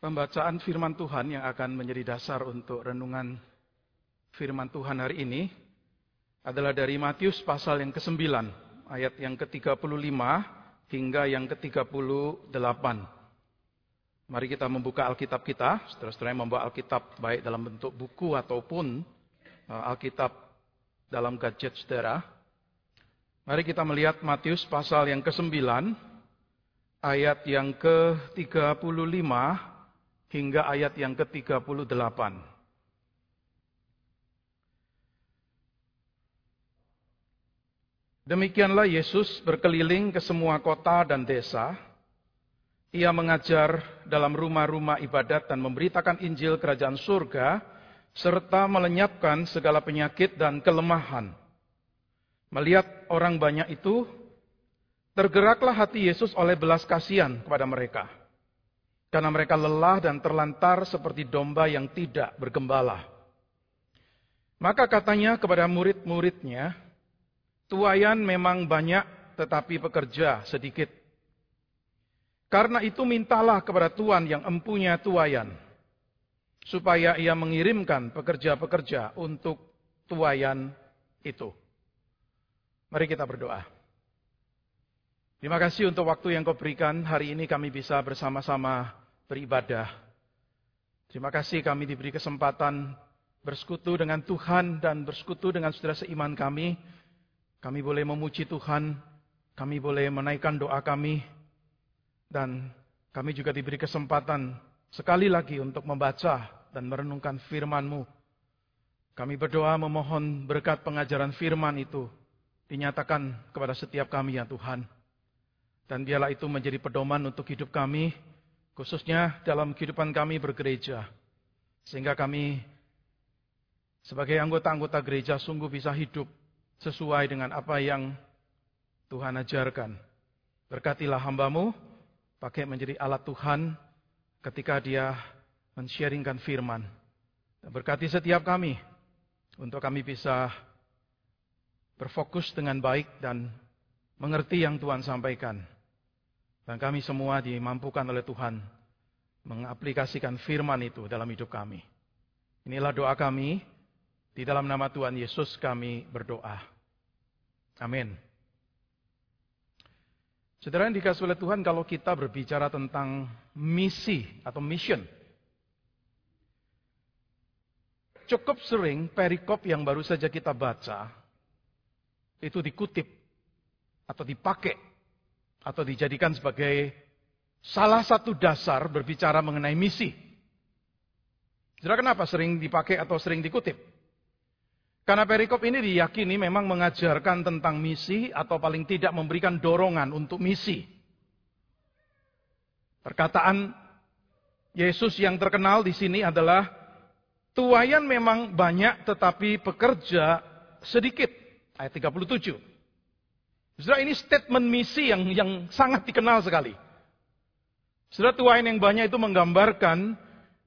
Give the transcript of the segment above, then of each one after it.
Pembacaan firman Tuhan yang akan menjadi dasar untuk renungan firman Tuhan hari ini adalah dari Matius pasal yang ke-9, ayat yang ke-35 hingga yang ke-38. Mari kita membuka Alkitab kita, yang membawa Alkitab baik dalam bentuk buku ataupun uh, Alkitab dalam gadget saudara. Mari kita melihat Matius pasal yang ke-9, ayat yang ke-35 hingga ayat yang ke-38. Demikianlah Yesus berkeliling ke semua kota dan desa. Ia mengajar dalam rumah-rumah ibadat dan memberitakan Injil Kerajaan Surga, serta melenyapkan segala penyakit dan kelemahan. Melihat orang banyak itu, tergeraklah hati Yesus oleh belas kasihan kepada mereka karena mereka lelah dan terlantar seperti domba yang tidak bergembala. Maka katanya kepada murid-muridnya, tuayan memang banyak tetapi pekerja sedikit. Karena itu mintalah kepada Tuhan yang empunya tuayan, supaya ia mengirimkan pekerja-pekerja untuk tuayan itu. Mari kita berdoa. Terima kasih untuk waktu yang kau berikan. Hari ini kami bisa bersama-sama beribadah. Terima kasih kami diberi kesempatan bersekutu dengan Tuhan dan bersekutu dengan saudara seiman kami. Kami boleh memuji Tuhan, kami boleh menaikkan doa kami, dan kami juga diberi kesempatan sekali lagi untuk membaca dan merenungkan firman-Mu. Kami berdoa memohon berkat pengajaran firman itu dinyatakan kepada setiap kami ya Tuhan. Dan biarlah itu menjadi pedoman untuk hidup kami, Khususnya dalam kehidupan kami bergereja. Sehingga kami sebagai anggota-anggota gereja sungguh bisa hidup sesuai dengan apa yang Tuhan ajarkan. Berkatilah hambamu, pakai menjadi alat Tuhan ketika dia men-sharingkan firman. Dan berkati setiap kami, untuk kami bisa berfokus dengan baik dan mengerti yang Tuhan sampaikan. Dan kami semua dimampukan oleh Tuhan mengaplikasikan firman itu dalam hidup kami. Inilah doa kami. Di dalam nama Tuhan Yesus kami berdoa. Amin. Saudara yang dikasih oleh Tuhan kalau kita berbicara tentang misi atau mission. Cukup sering perikop yang baru saja kita baca itu dikutip atau dipakai atau dijadikan sebagai salah satu dasar berbicara mengenai misi. Saudara kenapa sering dipakai atau sering dikutip? Karena perikop ini diyakini memang mengajarkan tentang misi atau paling tidak memberikan dorongan untuk misi. Perkataan Yesus yang terkenal di sini adalah tuayan memang banyak tetapi pekerja sedikit. Ayat 37. Saudara ini statement misi yang yang sangat dikenal sekali. Saudara tuain yang banyak itu menggambarkan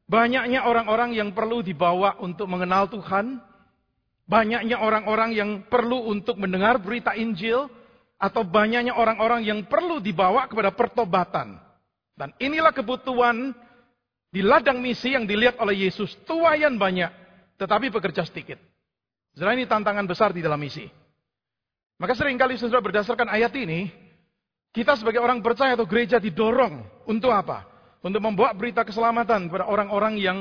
banyaknya orang-orang yang perlu dibawa untuk mengenal Tuhan, banyaknya orang-orang yang perlu untuk mendengar berita Injil, atau banyaknya orang-orang yang perlu dibawa kepada pertobatan. Dan inilah kebutuhan di ladang misi yang dilihat oleh Yesus. Tuayan banyak, tetapi pekerja sedikit. Saudara ini tantangan besar di dalam misi. Maka sering kali saudara berdasarkan ayat ini, kita sebagai orang percaya atau gereja didorong untuk apa? Untuk membawa berita keselamatan kepada orang-orang yang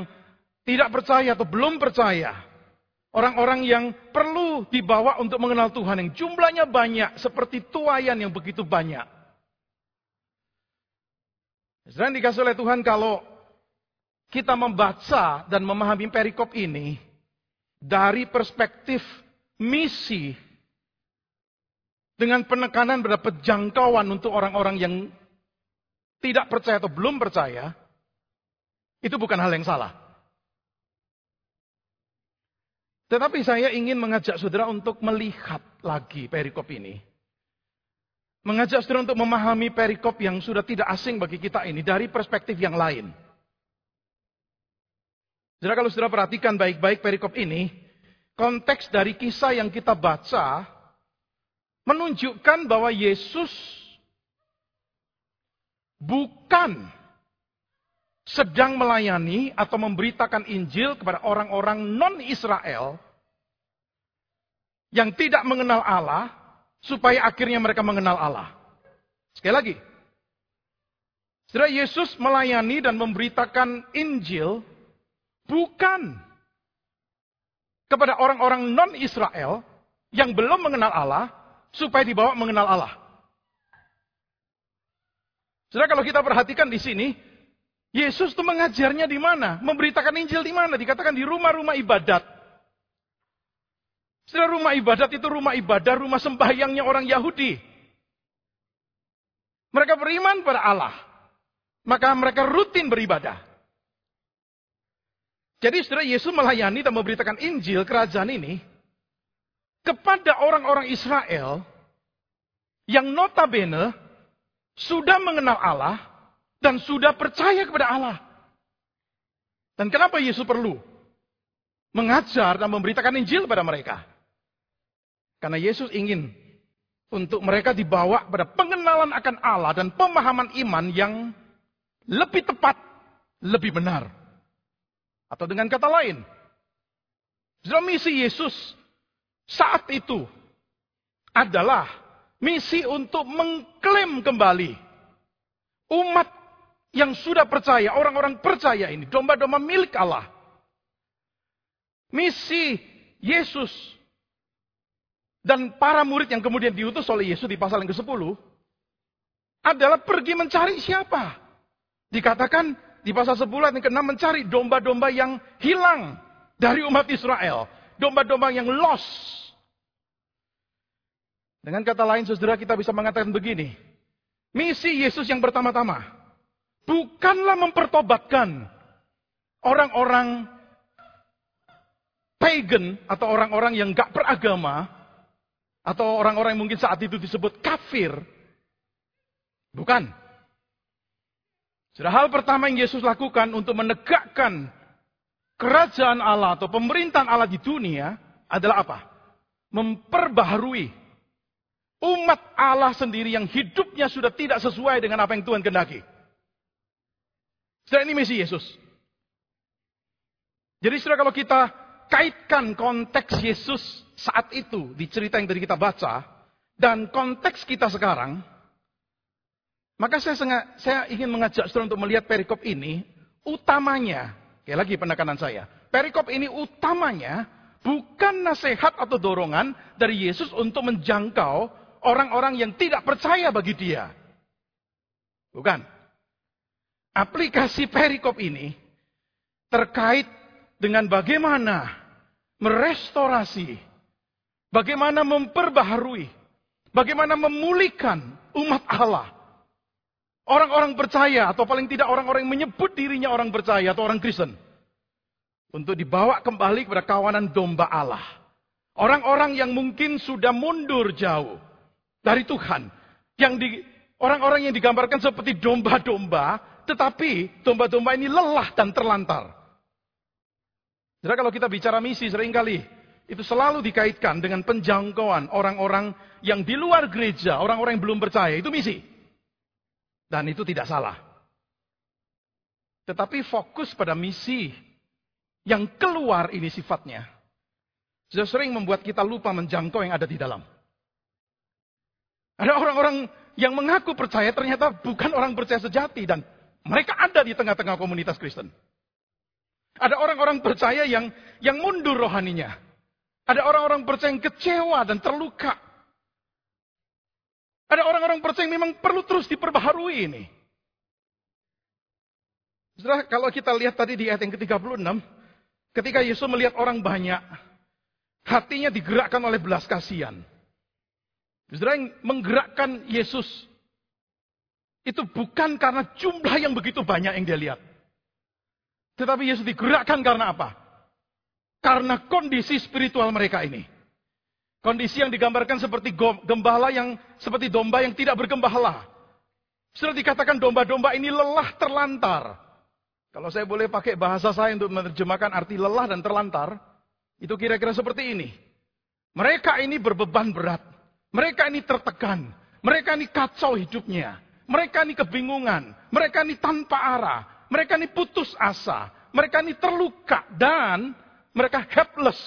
tidak percaya atau belum percaya. Orang-orang yang perlu dibawa untuk mengenal Tuhan yang jumlahnya banyak seperti tuayan yang begitu banyak. Dan dikasih oleh Tuhan kalau kita membaca dan memahami perikop ini dari perspektif misi dengan penekanan pada penjangkauan untuk orang-orang yang tidak percaya atau belum percaya, itu bukan hal yang salah. Tetapi saya ingin mengajak saudara untuk melihat lagi perikop ini. Mengajak saudara untuk memahami perikop yang sudah tidak asing bagi kita ini dari perspektif yang lain. Saudara kalau saudara perhatikan baik-baik perikop ini, konteks dari kisah yang kita baca menunjukkan bahwa Yesus bukan sedang melayani atau memberitakan Injil kepada orang-orang non-Israel yang tidak mengenal Allah, supaya akhirnya mereka mengenal Allah. Sekali lagi, Saudara Yesus melayani dan memberitakan Injil bukan kepada orang-orang non-Israel yang belum mengenal Allah supaya dibawa mengenal Allah. Saudara kalau kita perhatikan di sini, Yesus itu mengajarnya di mana? Memberitakan Injil di mana? Dikatakan di rumah-rumah ibadat. Saudara rumah ibadat itu rumah ibadah, rumah sembahyangnya orang Yahudi. Mereka beriman pada Allah. Maka mereka rutin beribadah. Jadi saudara Yesus melayani dan memberitakan Injil kerajaan ini kepada orang-orang Israel yang notabene sudah mengenal Allah dan sudah percaya kepada Allah. Dan kenapa Yesus perlu mengajar dan memberitakan Injil pada mereka? Karena Yesus ingin untuk mereka dibawa pada pengenalan akan Allah dan pemahaman iman yang lebih tepat, lebih benar. Atau dengan kata lain, dalam misi Yesus saat itu adalah misi untuk mengklaim kembali umat yang sudah percaya, orang-orang percaya ini, domba-domba milik Allah. Misi Yesus dan para murid yang kemudian diutus oleh Yesus di pasal yang ke-10 adalah pergi mencari siapa? Dikatakan di pasal 10 ayat yang ke-6 mencari domba-domba yang hilang dari umat Israel. Domba-domba yang lost. Dengan kata lain saudara kita bisa mengatakan begini. Misi Yesus yang pertama-tama. Bukanlah mempertobatkan orang-orang pagan atau orang-orang yang gak beragama. Atau orang-orang yang mungkin saat itu disebut kafir. Bukan. Sudah hal pertama yang Yesus lakukan untuk menegakkan kerajaan Allah atau pemerintahan Allah di dunia adalah apa? Memperbaharui umat Allah sendiri yang hidupnya sudah tidak sesuai dengan apa yang Tuhan kendaki. Sudah ini misi Yesus. Jadi sudah kalau kita kaitkan konteks Yesus saat itu di cerita yang tadi kita baca dan konteks kita sekarang, maka saya, saya ingin mengajak saudara untuk melihat perikop ini, utamanya, ya lagi penekanan saya, perikop ini utamanya bukan nasihat atau dorongan dari Yesus untuk menjangkau orang-orang yang tidak percaya bagi dia. Bukan. Aplikasi perikop ini terkait dengan bagaimana merestorasi, bagaimana memperbaharui, bagaimana memulihkan umat Allah Orang-orang percaya atau paling tidak orang-orang yang menyebut dirinya orang percaya atau orang Kristen. Untuk dibawa kembali kepada kawanan domba Allah. Orang-orang yang mungkin sudah mundur jauh dari Tuhan. Yang di, orang-orang yang digambarkan seperti domba-domba, tetapi domba-domba ini lelah dan terlantar. Jadi kalau kita bicara misi sering kali itu selalu dikaitkan dengan penjangkauan orang-orang yang di luar gereja, orang-orang yang belum percaya, itu misi. Dan itu tidak salah. Tetapi fokus pada misi yang keluar ini sifatnya. Sudah sering membuat kita lupa menjangkau yang ada di dalam. Ada orang-orang yang mengaku percaya ternyata bukan orang percaya sejati dan mereka ada di tengah-tengah komunitas Kristen. Ada orang-orang percaya yang yang mundur rohaninya. Ada orang-orang percaya yang kecewa dan terluka ada orang-orang percaya yang memang perlu terus diperbaharui ini. Setelah kalau kita lihat tadi di ayat yang ke-36, ketika Yesus melihat orang banyak, hatinya digerakkan oleh belas kasihan. Saudara yang menggerakkan Yesus itu bukan karena jumlah yang begitu banyak yang dia lihat. Tetapi Yesus digerakkan karena apa? Karena kondisi spiritual mereka ini. Kondisi yang digambarkan seperti gembala yang seperti domba yang tidak bergembala. Sudah dikatakan domba-domba ini lelah terlantar. Kalau saya boleh pakai bahasa saya untuk menerjemahkan arti lelah dan terlantar, itu kira-kira seperti ini. Mereka ini berbeban berat. Mereka ini tertekan. Mereka ini kacau hidupnya. Mereka ini kebingungan. Mereka ini tanpa arah. mereka ini putus asa, mereka ini terluka dan mereka helpless.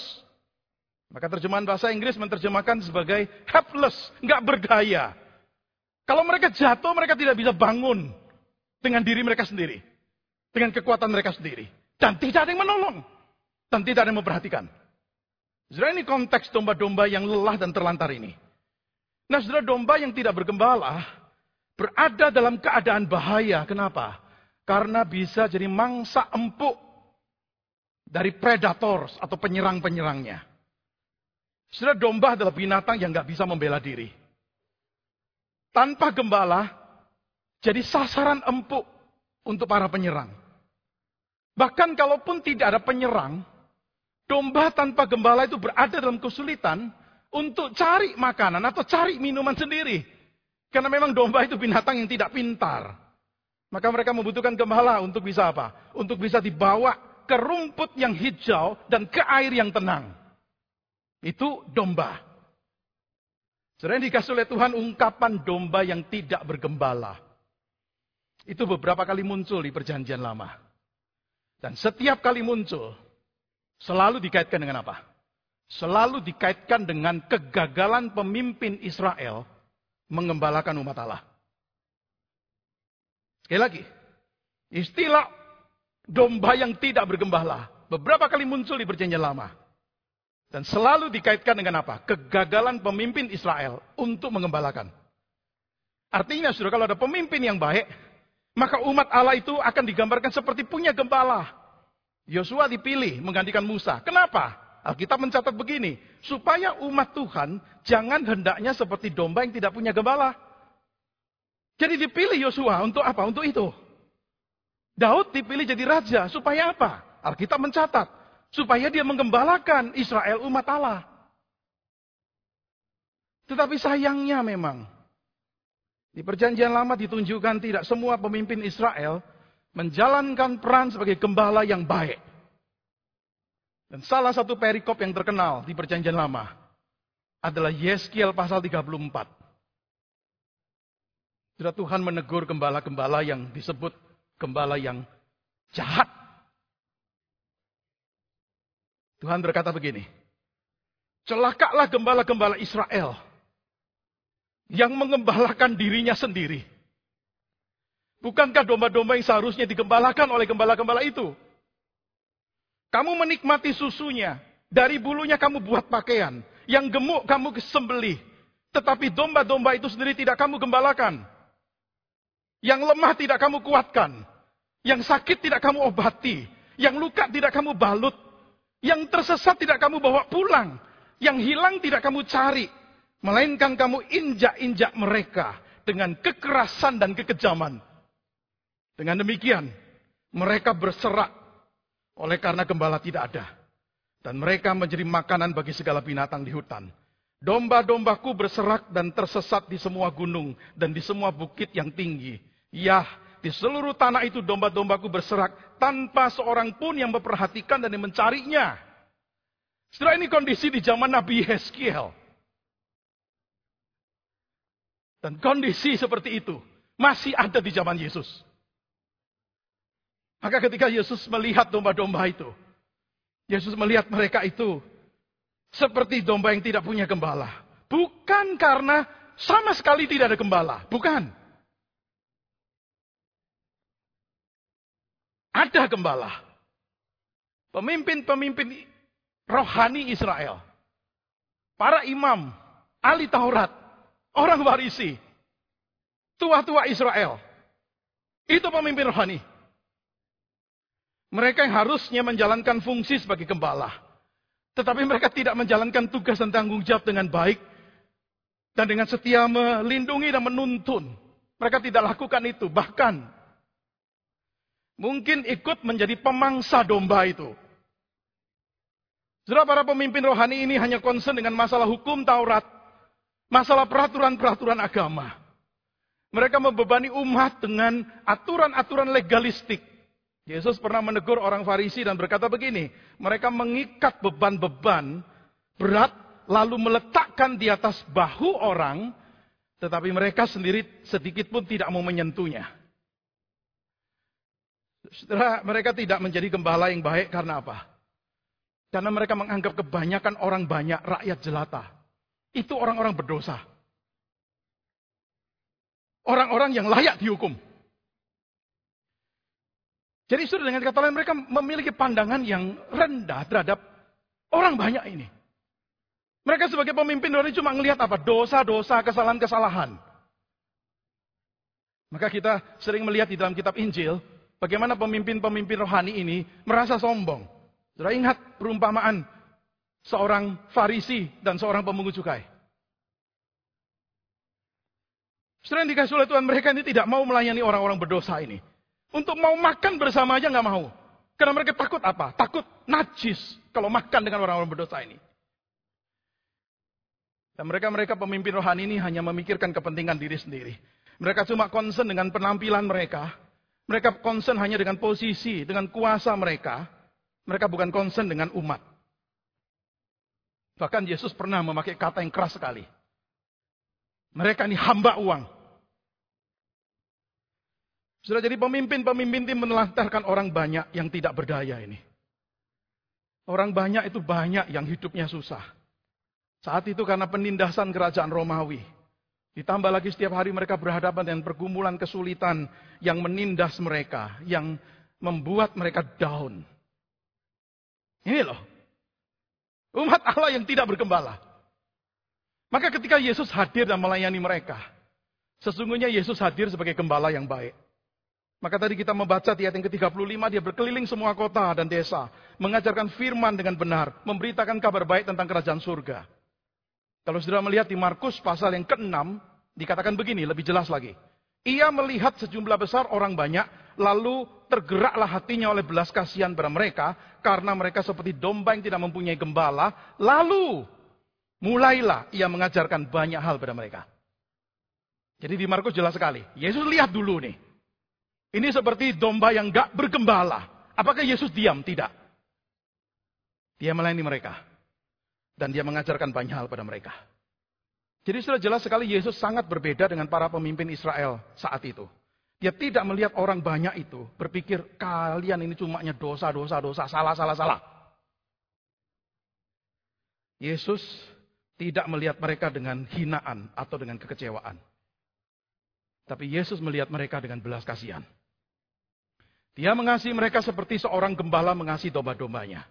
Maka terjemahan bahasa Inggris menerjemahkan sebagai helpless, nggak berdaya. Kalau mereka jatuh, mereka tidak bisa bangun dengan diri mereka sendiri, dengan kekuatan mereka sendiri, dan tidak ada yang menolong, dan tidak ada yang memperhatikan. Saudara ini konteks domba-domba yang lelah dan terlantar ini. Nah saudara domba yang tidak bergembala berada dalam keadaan bahaya. Kenapa? Karena bisa jadi mangsa empuk dari predator atau penyerang-penyerangnya. Saudara domba adalah binatang yang nggak bisa membela diri. Tanpa gembala, jadi sasaran empuk untuk para penyerang. Bahkan kalaupun tidak ada penyerang, Domba tanpa gembala itu berada dalam kesulitan untuk cari makanan atau cari minuman sendiri. Karena memang domba itu binatang yang tidak pintar. Maka mereka membutuhkan gembala untuk bisa apa? Untuk bisa dibawa ke rumput yang hijau dan ke air yang tenang. Itu domba. Selain dikasih oleh Tuhan ungkapan domba yang tidak bergembala. Itu beberapa kali muncul di perjanjian lama. Dan setiap kali muncul, Selalu dikaitkan dengan apa? Selalu dikaitkan dengan kegagalan pemimpin Israel mengembalakan umat Allah. Sekali lagi, istilah domba yang tidak bergembala beberapa kali muncul di perjanjian lama. Dan selalu dikaitkan dengan apa? Kegagalan pemimpin Israel untuk mengembalakan. Artinya, sudah kalau ada pemimpin yang baik, maka umat Allah itu akan digambarkan seperti punya gembala. Yosua dipilih menggantikan Musa. Kenapa? Alkitab mencatat begini, supaya umat Tuhan jangan hendaknya seperti domba yang tidak punya gembala. Jadi dipilih Yosua untuk apa? Untuk itu. Daud dipilih jadi raja, supaya apa? Alkitab mencatat, supaya dia menggembalakan Israel umat Allah. Tetapi sayangnya memang, di perjanjian lama ditunjukkan tidak semua pemimpin Israel menjalankan peran sebagai gembala yang baik. Dan salah satu perikop yang terkenal di perjanjian lama adalah Yeskiel pasal 34. Sudah Tuhan menegur gembala-gembala yang disebut gembala yang jahat. Tuhan berkata begini, celakalah gembala-gembala Israel yang mengembalakan dirinya sendiri Bukankah domba-domba yang seharusnya digembalakan oleh gembala-gembala itu? Kamu menikmati susunya, dari bulunya kamu buat pakaian, yang gemuk kamu sembelih, tetapi domba-domba itu sendiri tidak kamu gembalakan. Yang lemah tidak kamu kuatkan, yang sakit tidak kamu obati, yang luka tidak kamu balut, yang tersesat tidak kamu bawa pulang, yang hilang tidak kamu cari, melainkan kamu injak-injak mereka dengan kekerasan dan kekejaman. Dengan demikian, mereka berserak oleh karena gembala tidak ada. Dan mereka menjadi makanan bagi segala binatang di hutan. Domba-dombaku berserak dan tersesat di semua gunung dan di semua bukit yang tinggi. Ya, di seluruh tanah itu domba-dombaku berserak tanpa seorang pun yang memperhatikan dan yang mencarinya. Setelah ini kondisi di zaman Nabi Yeskiel. Dan kondisi seperti itu masih ada di zaman Yesus. Maka ketika Yesus melihat domba-domba itu, Yesus melihat mereka itu seperti domba yang tidak punya gembala. Bukan karena sama sekali tidak ada gembala, bukan. Ada gembala. Pemimpin-pemimpin rohani Israel. Para imam, ahli Taurat, orang warisi, tua-tua Israel. Itu pemimpin rohani. Mereka yang harusnya menjalankan fungsi sebagai gembala. Tetapi mereka tidak menjalankan tugas dan tanggung jawab dengan baik. Dan dengan setia melindungi dan menuntun. Mereka tidak lakukan itu. Bahkan mungkin ikut menjadi pemangsa domba itu. Saudara para pemimpin rohani ini hanya concern dengan masalah hukum Taurat. Masalah peraturan-peraturan agama. Mereka membebani umat dengan aturan-aturan legalistik. Yesus pernah menegur orang Farisi dan berkata begini, mereka mengikat beban-beban berat lalu meletakkan di atas bahu orang, tetapi mereka sendiri sedikit pun tidak mau menyentuhnya. Setelah mereka tidak menjadi gembala yang baik karena apa? Karena mereka menganggap kebanyakan orang banyak rakyat jelata. Itu orang-orang berdosa. Orang-orang yang layak dihukum. Jadi sudah dengan kata lain mereka memiliki pandangan yang rendah terhadap orang banyak ini. Mereka sebagai pemimpin rohani cuma melihat apa? Dosa-dosa, kesalahan-kesalahan. Maka kita sering melihat di dalam kitab Injil, bagaimana pemimpin-pemimpin rohani ini merasa sombong. Sudah ingat perumpamaan seorang farisi dan seorang pemungut cukai. Setelah yang dikasih oleh Tuhan mereka ini tidak mau melayani orang-orang berdosa ini. Untuk mau makan bersama aja nggak mau. Karena mereka takut apa? Takut najis kalau makan dengan orang-orang berdosa ini. Dan mereka-mereka pemimpin rohani ini hanya memikirkan kepentingan diri sendiri. Mereka cuma concern dengan penampilan mereka. Mereka concern hanya dengan posisi, dengan kuasa mereka. Mereka bukan concern dengan umat. Bahkan Yesus pernah memakai kata yang keras sekali. Mereka ini hamba uang. Sudah jadi pemimpin-pemimpin tim menelantarkan orang banyak yang tidak berdaya ini. Orang banyak itu banyak yang hidupnya susah. Saat itu karena penindasan kerajaan Romawi. Ditambah lagi setiap hari mereka berhadapan dengan pergumulan kesulitan yang menindas mereka, yang membuat mereka down. Ini loh. Umat Allah yang tidak bergembala. Maka ketika Yesus hadir dan melayani mereka, sesungguhnya Yesus hadir sebagai gembala yang baik. Maka tadi kita membaca di ayat yang ke-35, dia berkeliling semua kota dan desa, mengajarkan firman dengan benar, memberitakan kabar baik tentang kerajaan surga. Kalau sudah melihat di Markus pasal yang ke-6, dikatakan begini, lebih jelas lagi. Ia melihat sejumlah besar orang banyak, lalu tergeraklah hatinya oleh belas kasihan pada mereka, karena mereka seperti domba yang tidak mempunyai gembala, lalu mulailah ia mengajarkan banyak hal pada mereka. Jadi di Markus jelas sekali, Yesus lihat dulu nih. Ini seperti domba yang gak bergembala. Apakah Yesus diam? Tidak. Dia melayani mereka. Dan dia mengajarkan banyak hal pada mereka. Jadi sudah jelas sekali Yesus sangat berbeda dengan para pemimpin Israel saat itu. Dia tidak melihat orang banyak itu berpikir kalian ini cuma dosa, dosa, dosa, salah, salah, salah. Yesus tidak melihat mereka dengan hinaan atau dengan kekecewaan. Tapi Yesus melihat mereka dengan belas kasihan. Dia mengasihi mereka seperti seorang gembala mengasihi domba-dombanya.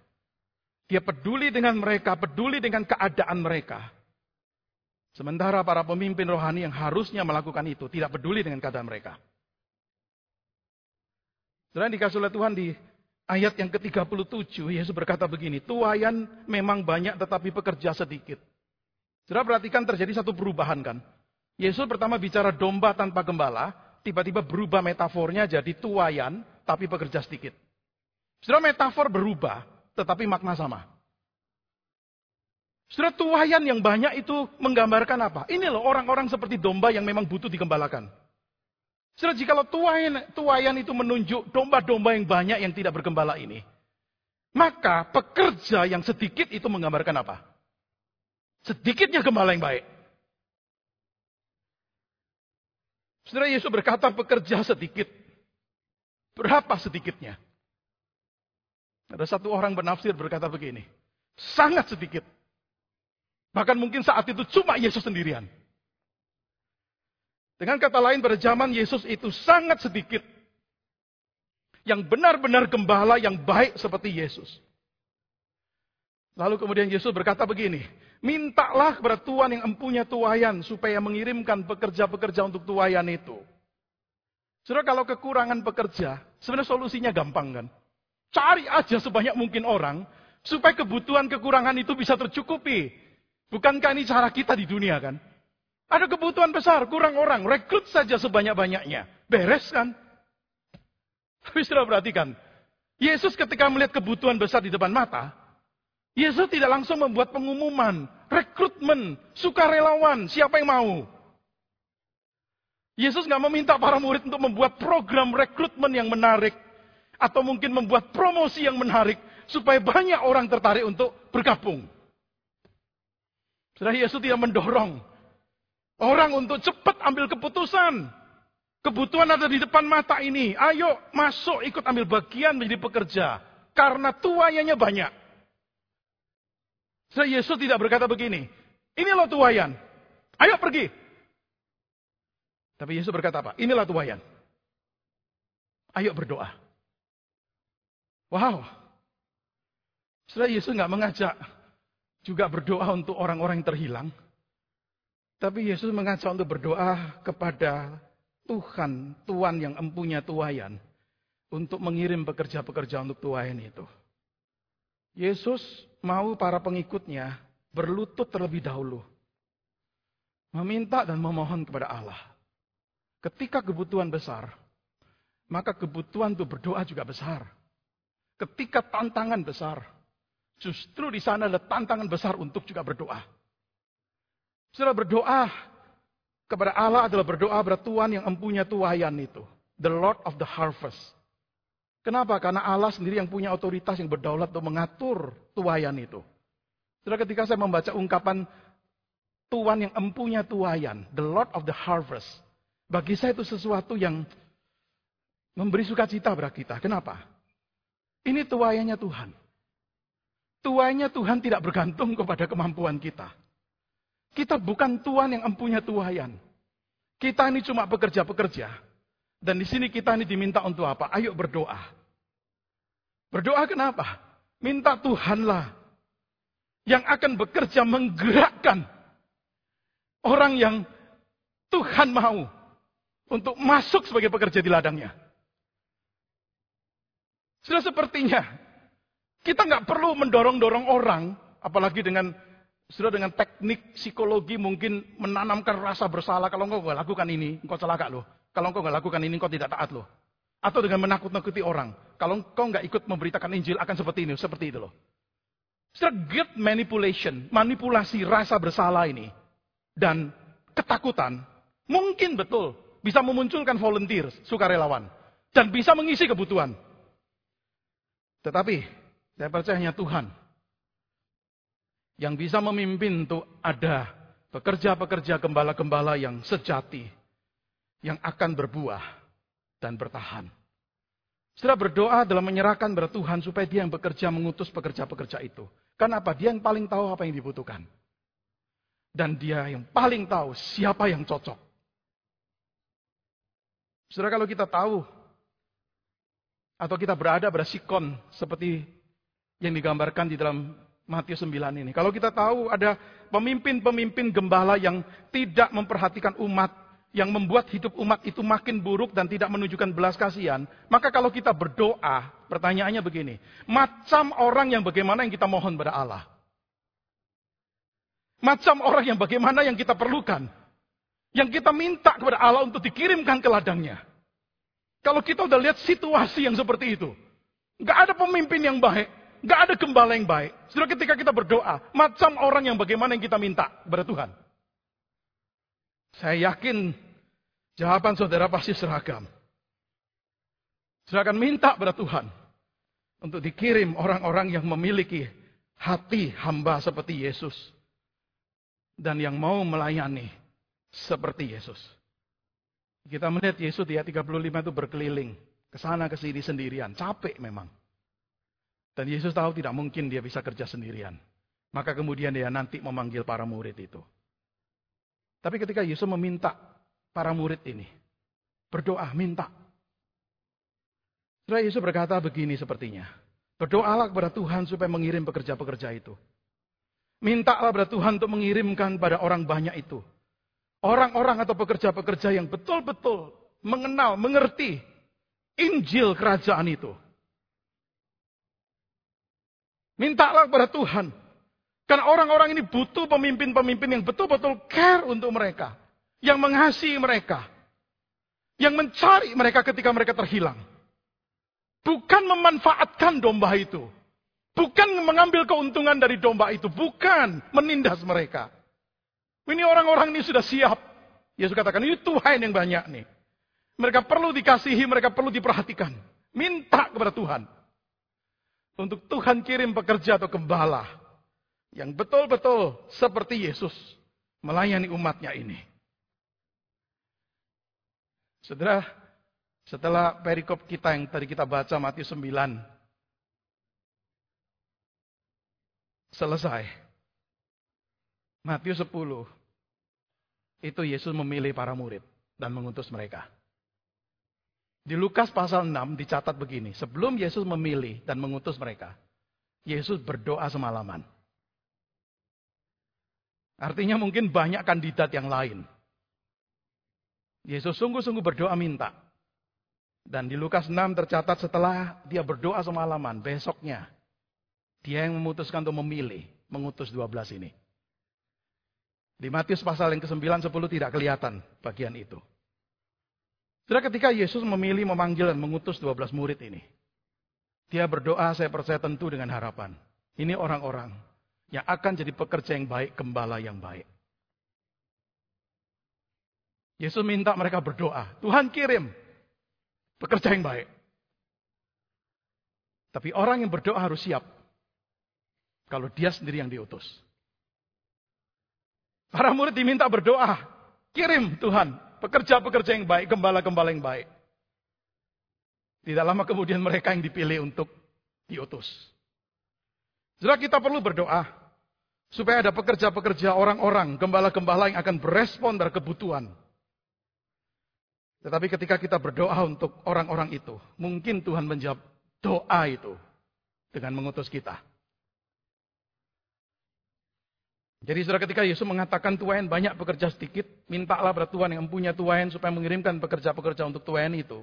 Dia peduli dengan mereka, peduli dengan keadaan mereka. Sementara para pemimpin rohani yang harusnya melakukan itu tidak peduli dengan keadaan mereka. Dan dikasih oleh Tuhan di ayat yang ke-37, Yesus berkata begini, Tuayan memang banyak tetapi pekerja sedikit. Sudah perhatikan terjadi satu perubahan kan. Yesus pertama bicara domba tanpa gembala, tiba-tiba berubah metafornya jadi tuayan tapi pekerja sedikit. Sudah metafor berubah, tetapi makna sama. Sudah tuayan yang banyak itu menggambarkan apa? Ini loh orang-orang seperti domba yang memang butuh digembalakan. Sudah jika tuayan, tuayan itu menunjuk domba-domba yang banyak yang tidak bergembala ini. Maka pekerja yang sedikit itu menggambarkan apa? Sedikitnya gembala yang baik. Saudara Yesus berkata pekerja sedikit. Berapa sedikitnya? Ada satu orang penafsir berkata begini, sangat sedikit. Bahkan mungkin saat itu cuma Yesus sendirian. Dengan kata lain pada zaman Yesus itu sangat sedikit. Yang benar-benar gembala yang baik seperti Yesus. Lalu kemudian Yesus berkata begini, mintalah kepada Tuhan yang empunya tuayan supaya mengirimkan pekerja-pekerja untuk tuayan itu. Saudara kalau kekurangan pekerja, sebenarnya solusinya gampang kan? Cari aja sebanyak mungkin orang supaya kebutuhan kekurangan itu bisa tercukupi. Bukankah ini cara kita di dunia kan? Ada kebutuhan besar, kurang orang, rekrut saja sebanyak-banyaknya. Beres kan? Tapi sudah perhatikan, Yesus ketika melihat kebutuhan besar di depan mata, Yesus tidak langsung membuat pengumuman, rekrutmen, sukarelawan, siapa yang mau. Yesus nggak meminta para murid untuk membuat program rekrutmen yang menarik atau mungkin membuat promosi yang menarik supaya banyak orang tertarik untuk bergabung. Sudah Yesus tidak mendorong orang untuk cepat ambil keputusan. Kebutuhan ada di depan mata ini. Ayo masuk ikut ambil bagian menjadi pekerja. Karena tuayannya banyak. Saya Yesus tidak berkata begini. Ini loh tuayan. Ayo pergi. Tapi Yesus berkata apa? Inilah tuayan. Ayo berdoa. Wow. Setelah Yesus nggak mengajak juga berdoa untuk orang-orang yang terhilang. Tapi Yesus mengajak untuk berdoa kepada Tuhan, Tuhan yang empunya tuayan, untuk mengirim pekerja-pekerja untuk tuayan itu. Yesus mau para pengikutnya berlutut terlebih dahulu. Meminta dan memohon kepada Allah. Ketika kebutuhan besar, maka kebutuhan untuk berdoa juga besar. Ketika tantangan besar, justru di sana ada tantangan besar untuk juga berdoa. Setelah berdoa, kepada Allah adalah berdoa kepada Tuhan yang empunya tuayan itu. The Lord of the harvest. Kenapa? Karena Allah sendiri yang punya otoritas yang berdaulat untuk mengatur tuayan itu. Setelah ketika saya membaca ungkapan Tuhan yang empunya tuayan, the Lord of the harvest. Bagi saya itu sesuatu yang memberi sukacita kepada kita. Kenapa? Ini tuayannya Tuhan. Tuayannya Tuhan tidak bergantung kepada kemampuan kita. Kita bukan Tuhan yang empunya tuayan. Kita ini cuma pekerja-pekerja. Dan di sini kita ini diminta untuk apa? Ayo berdoa. Berdoa kenapa? Minta Tuhanlah yang akan bekerja menggerakkan orang yang Tuhan mau untuk masuk sebagai pekerja di ladangnya. Sudah sepertinya kita nggak perlu mendorong-dorong orang, apalagi dengan sudah dengan teknik psikologi mungkin menanamkan rasa bersalah. Kalau engkau lakukan ini, engkau celaka loh. Kalau engkau nggak lakukan ini, engkau tidak taat loh. Atau dengan menakut-nakuti orang. Kalau engkau nggak ikut memberitakan Injil akan seperti ini, seperti itu loh. Get manipulation, manipulasi rasa bersalah ini. Dan ketakutan, mungkin betul bisa memunculkan volunteer, sukarelawan. Dan bisa mengisi kebutuhan. Tetapi, saya percaya hanya Tuhan yang bisa memimpin untuk ada pekerja-pekerja gembala-gembala yang sejati, yang akan berbuah dan bertahan. Setelah berdoa adalah menyerahkan kepada Tuhan supaya dia yang bekerja mengutus pekerja-pekerja itu. Kenapa? Dia yang paling tahu apa yang dibutuhkan. Dan dia yang paling tahu siapa yang cocok. Saudara kalau kita tahu atau kita berada pada sikon seperti yang digambarkan di dalam Matius 9 ini. Kalau kita tahu ada pemimpin-pemimpin gembala yang tidak memperhatikan umat, yang membuat hidup umat itu makin buruk dan tidak menunjukkan belas kasihan, maka kalau kita berdoa, pertanyaannya begini, macam orang yang bagaimana yang kita mohon pada Allah? Macam orang yang bagaimana yang kita perlukan? Yang kita minta kepada Allah untuk dikirimkan ke ladangnya. Kalau kita udah lihat situasi yang seperti itu, nggak ada pemimpin yang baik, Gak ada gembala yang baik. Sudah ketika kita berdoa, macam orang yang bagaimana yang kita minta kepada Tuhan. Saya yakin jawaban saudara pasti seragam. Akan minta kepada Tuhan untuk dikirim orang-orang yang memiliki hati hamba seperti Yesus. Dan yang mau melayani seperti Yesus. Kita melihat Yesus di ayat 35 itu berkeliling. ke sana ke sini sendirian. Capek memang. Dan Yesus tahu tidak mungkin dia bisa kerja sendirian. Maka kemudian dia nanti memanggil para murid itu. Tapi ketika Yesus meminta para murid ini, berdoa, minta. Setelah Yesus berkata begini sepertinya. Berdoalah kepada Tuhan supaya mengirim pekerja-pekerja itu. Mintalah kepada Tuhan untuk mengirimkan pada orang banyak itu. Orang-orang atau pekerja-pekerja yang betul-betul mengenal, mengerti Injil kerajaan itu. Mintalah kepada Tuhan. Karena orang-orang ini butuh pemimpin-pemimpin yang betul-betul care untuk mereka. Yang mengasihi mereka. Yang mencari mereka ketika mereka terhilang. Bukan memanfaatkan domba itu. Bukan mengambil keuntungan dari domba itu. Bukan menindas mereka. Ini orang-orang ini sudah siap. Yesus katakan, ini Tuhan yang banyak nih. Mereka perlu dikasihi, mereka perlu diperhatikan. Minta kepada Tuhan. Untuk Tuhan kirim pekerja atau gembala yang betul-betul seperti Yesus melayani umatnya ini. Saudara, setelah perikop kita yang tadi kita baca Matius 9 selesai. Matius 10 itu Yesus memilih para murid dan mengutus mereka. Di Lukas pasal 6 dicatat begini, sebelum Yesus memilih dan mengutus mereka, Yesus berdoa semalaman. Artinya mungkin banyak kandidat yang lain. Yesus sungguh-sungguh berdoa minta. Dan di Lukas 6 tercatat setelah dia berdoa semalaman, besoknya dia yang memutuskan untuk memilih, mengutus 12 ini. Di Matius pasal yang ke-9, 10 tidak kelihatan bagian itu. Sudah ketika Yesus memilih, memanggil, dan mengutus 12 murid ini. Dia berdoa, saya percaya tentu dengan harapan. Ini orang-orang yang akan jadi pekerja yang baik, gembala yang baik. Yesus minta mereka berdoa. Tuhan kirim pekerja yang baik. Tapi orang yang berdoa harus siap. Kalau dia sendiri yang diutus. Para murid diminta berdoa. Kirim Tuhan pekerja-pekerja yang baik, gembala-gembala yang baik. Tidak lama kemudian mereka yang dipilih untuk diutus. Jadi kita perlu berdoa supaya ada pekerja-pekerja orang-orang, gembala-gembala yang akan berespon dari kebutuhan. Tetapi ketika kita berdoa untuk orang-orang itu, mungkin Tuhan menjawab doa itu dengan mengutus kita. Jadi saudara ketika Yesus mengatakan Tuhan banyak pekerja sedikit, mintalah pada Tuhan yang mempunyai Tuhan supaya mengirimkan pekerja-pekerja untuk Tuhan itu.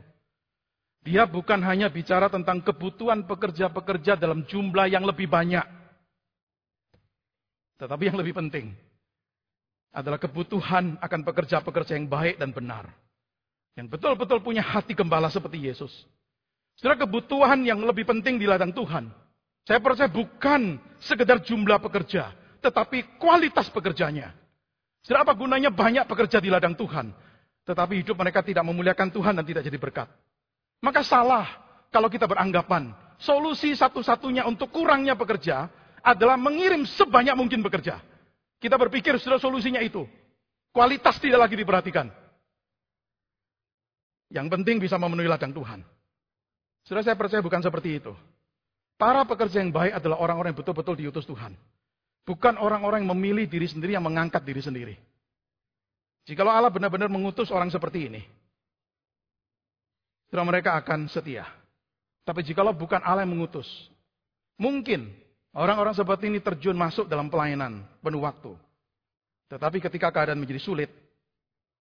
Dia bukan hanya bicara tentang kebutuhan pekerja-pekerja dalam jumlah yang lebih banyak. Tetapi yang lebih penting adalah kebutuhan akan pekerja-pekerja yang baik dan benar. Yang betul-betul punya hati gembala seperti Yesus. Saudara kebutuhan yang lebih penting di ladang Tuhan. Saya percaya bukan sekedar jumlah pekerja tetapi kualitas pekerjanya. Sudah apa gunanya banyak pekerja di ladang Tuhan, tetapi hidup mereka tidak memuliakan Tuhan dan tidak jadi berkat. Maka salah kalau kita beranggapan solusi satu-satunya untuk kurangnya pekerja adalah mengirim sebanyak mungkin pekerja. Kita berpikir sudah solusinya itu. Kualitas tidak lagi diperhatikan. Yang penting bisa memenuhi ladang Tuhan. Sudah saya percaya bukan seperti itu. Para pekerja yang baik adalah orang-orang yang betul-betul diutus Tuhan. Bukan orang-orang yang memilih diri sendiri yang mengangkat diri sendiri. Jikalau Allah benar-benar mengutus orang seperti ini, sudah mereka akan setia. Tapi jikalau bukan Allah yang mengutus, mungkin orang-orang seperti ini terjun masuk dalam pelayanan penuh waktu. Tetapi ketika keadaan menjadi sulit,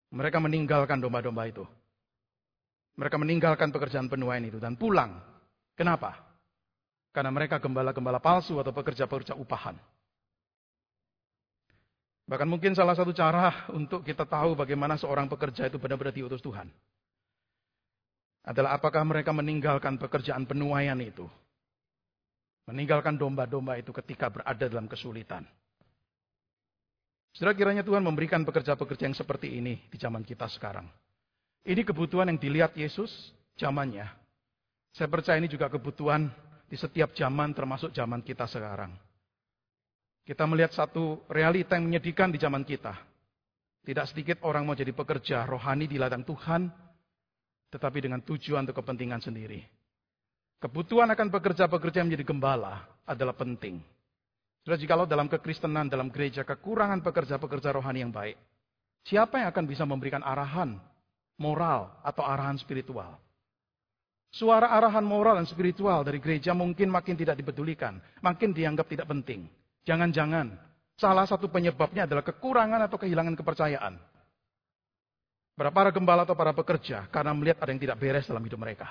mereka meninggalkan domba-domba itu. Mereka meninggalkan pekerjaan penuaian itu dan pulang. Kenapa? Karena mereka gembala-gembala palsu atau pekerja-pekerja upahan. Bahkan mungkin salah satu cara untuk kita tahu bagaimana seorang pekerja itu benar-benar diutus Tuhan. Adalah apakah mereka meninggalkan pekerjaan penuaian itu. Meninggalkan domba-domba itu ketika berada dalam kesulitan. Setelah kiranya Tuhan memberikan pekerja-pekerja yang seperti ini di zaman kita sekarang. Ini kebutuhan yang dilihat Yesus zamannya. Saya percaya ini juga kebutuhan di setiap zaman termasuk zaman kita sekarang. Kita melihat satu realita yang menyedihkan di zaman kita. Tidak sedikit orang mau jadi pekerja rohani di ladang Tuhan, tetapi dengan tujuan untuk kepentingan sendiri. Kebutuhan akan pekerja-pekerja yang menjadi gembala adalah penting. Sudah jikalau dalam kekristenan, dalam gereja, kekurangan pekerja-pekerja rohani yang baik, siapa yang akan bisa memberikan arahan moral atau arahan spiritual? Suara arahan moral dan spiritual dari gereja mungkin makin tidak dipedulikan, makin dianggap tidak penting. Jangan-jangan salah satu penyebabnya adalah kekurangan atau kehilangan kepercayaan. Para para gembala atau para pekerja karena melihat ada yang tidak beres dalam hidup mereka.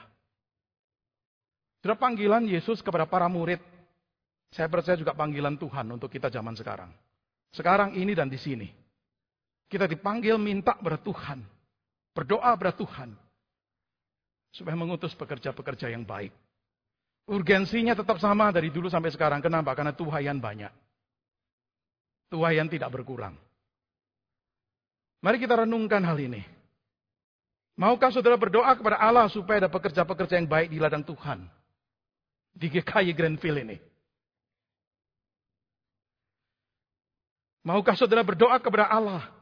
Sudah panggilan Yesus kepada para murid. Saya percaya juga panggilan Tuhan untuk kita zaman sekarang. Sekarang ini dan di sini. Kita dipanggil minta kepada Tuhan. Berdoa kepada Tuhan. Supaya mengutus pekerja-pekerja yang baik. Urgensinya tetap sama dari dulu sampai sekarang. Kenapa? Karena tuhayan banyak. Tuhayan tidak berkurang. Mari kita renungkan hal ini. Maukah saudara berdoa kepada Allah supaya ada pekerja-pekerja yang baik di ladang Tuhan? Di GKI Grandville ini. Maukah saudara berdoa kepada Allah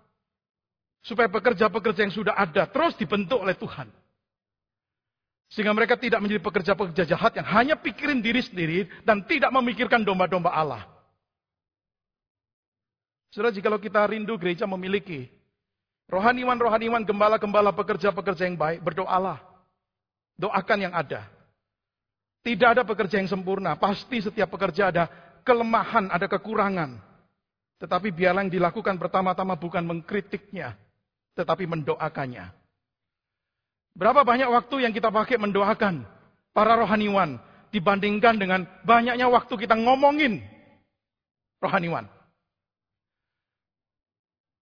Supaya pekerja-pekerja yang sudah ada terus dibentuk oleh Tuhan. Sehingga mereka tidak menjadi pekerja-pekerja jahat yang hanya pikirin diri sendiri dan tidak memikirkan domba-domba Allah. Saudara, jika kita rindu gereja memiliki rohaniwan-rohaniwan, gembala-gembala, pekerja-pekerja yang baik, berdoalah. Doakan yang ada. Tidak ada pekerja yang sempurna. Pasti setiap pekerja ada kelemahan, ada kekurangan. Tetapi biarlah yang dilakukan pertama-tama bukan mengkritiknya, tetapi mendoakannya. Berapa banyak waktu yang kita pakai mendoakan para rohaniwan dibandingkan dengan banyaknya waktu kita ngomongin rohaniwan.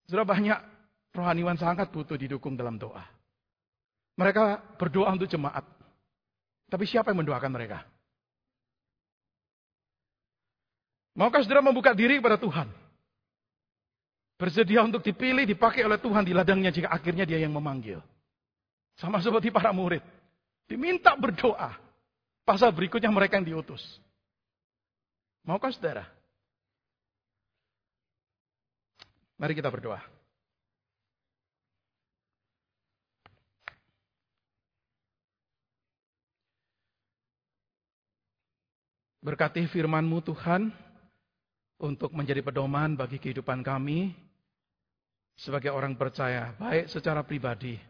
Sudah banyak rohaniwan sangat butuh didukung dalam doa. Mereka berdoa untuk jemaat. Tapi siapa yang mendoakan mereka? Maukah saudara membuka diri kepada Tuhan? Bersedia untuk dipilih, dipakai oleh Tuhan di ladangnya jika akhirnya dia yang memanggil. Sama seperti para murid. Diminta berdoa. Pasal berikutnya mereka yang diutus. Maukah saudara? Mari kita berdoa. Berkati firman-Mu Tuhan untuk menjadi pedoman bagi kehidupan kami sebagai orang percaya, baik secara pribadi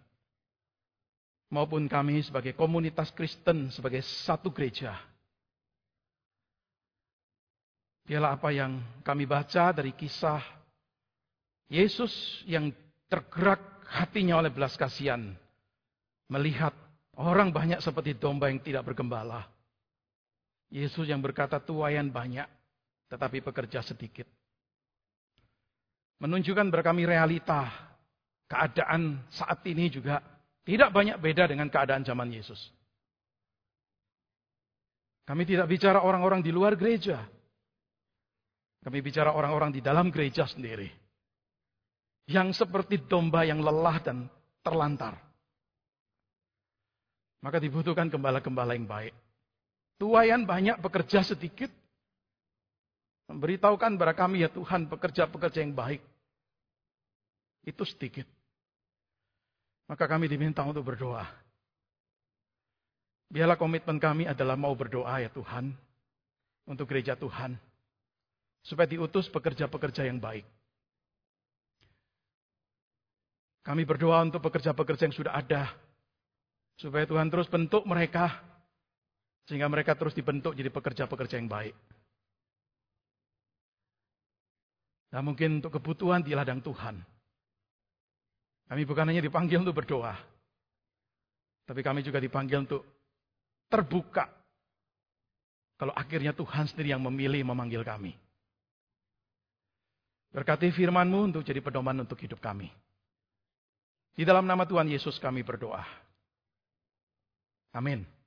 maupun kami sebagai komunitas Kristen, sebagai satu gereja. Dialah apa yang kami baca dari kisah Yesus yang tergerak hatinya oleh belas kasihan. Melihat orang banyak seperti domba yang tidak bergembala. Yesus yang berkata tuayan banyak, tetapi pekerja sedikit. Menunjukkan berkami realita keadaan saat ini juga tidak banyak beda dengan keadaan zaman Yesus. Kami tidak bicara orang-orang di luar gereja. Kami bicara orang-orang di dalam gereja sendiri. Yang seperti domba yang lelah dan terlantar. Maka dibutuhkan gembala-gembala yang baik. Tuayan banyak, pekerja sedikit. Memberitahukan kepada kami ya Tuhan pekerja-pekerja yang baik. Itu sedikit. Maka kami diminta untuk berdoa. Biarlah komitmen kami adalah mau berdoa ya Tuhan. Untuk gereja Tuhan. Supaya diutus pekerja-pekerja yang baik. Kami berdoa untuk pekerja-pekerja yang sudah ada. Supaya Tuhan terus bentuk mereka. Sehingga mereka terus dibentuk jadi pekerja-pekerja yang baik. Nah mungkin untuk kebutuhan di ladang Tuhan. Kami bukan hanya dipanggil untuk berdoa. Tapi kami juga dipanggil untuk terbuka. Kalau akhirnya Tuhan sendiri yang memilih memanggil kami. Berkati firman-Mu untuk jadi pedoman untuk hidup kami. Di dalam nama Tuhan Yesus kami berdoa. Amin.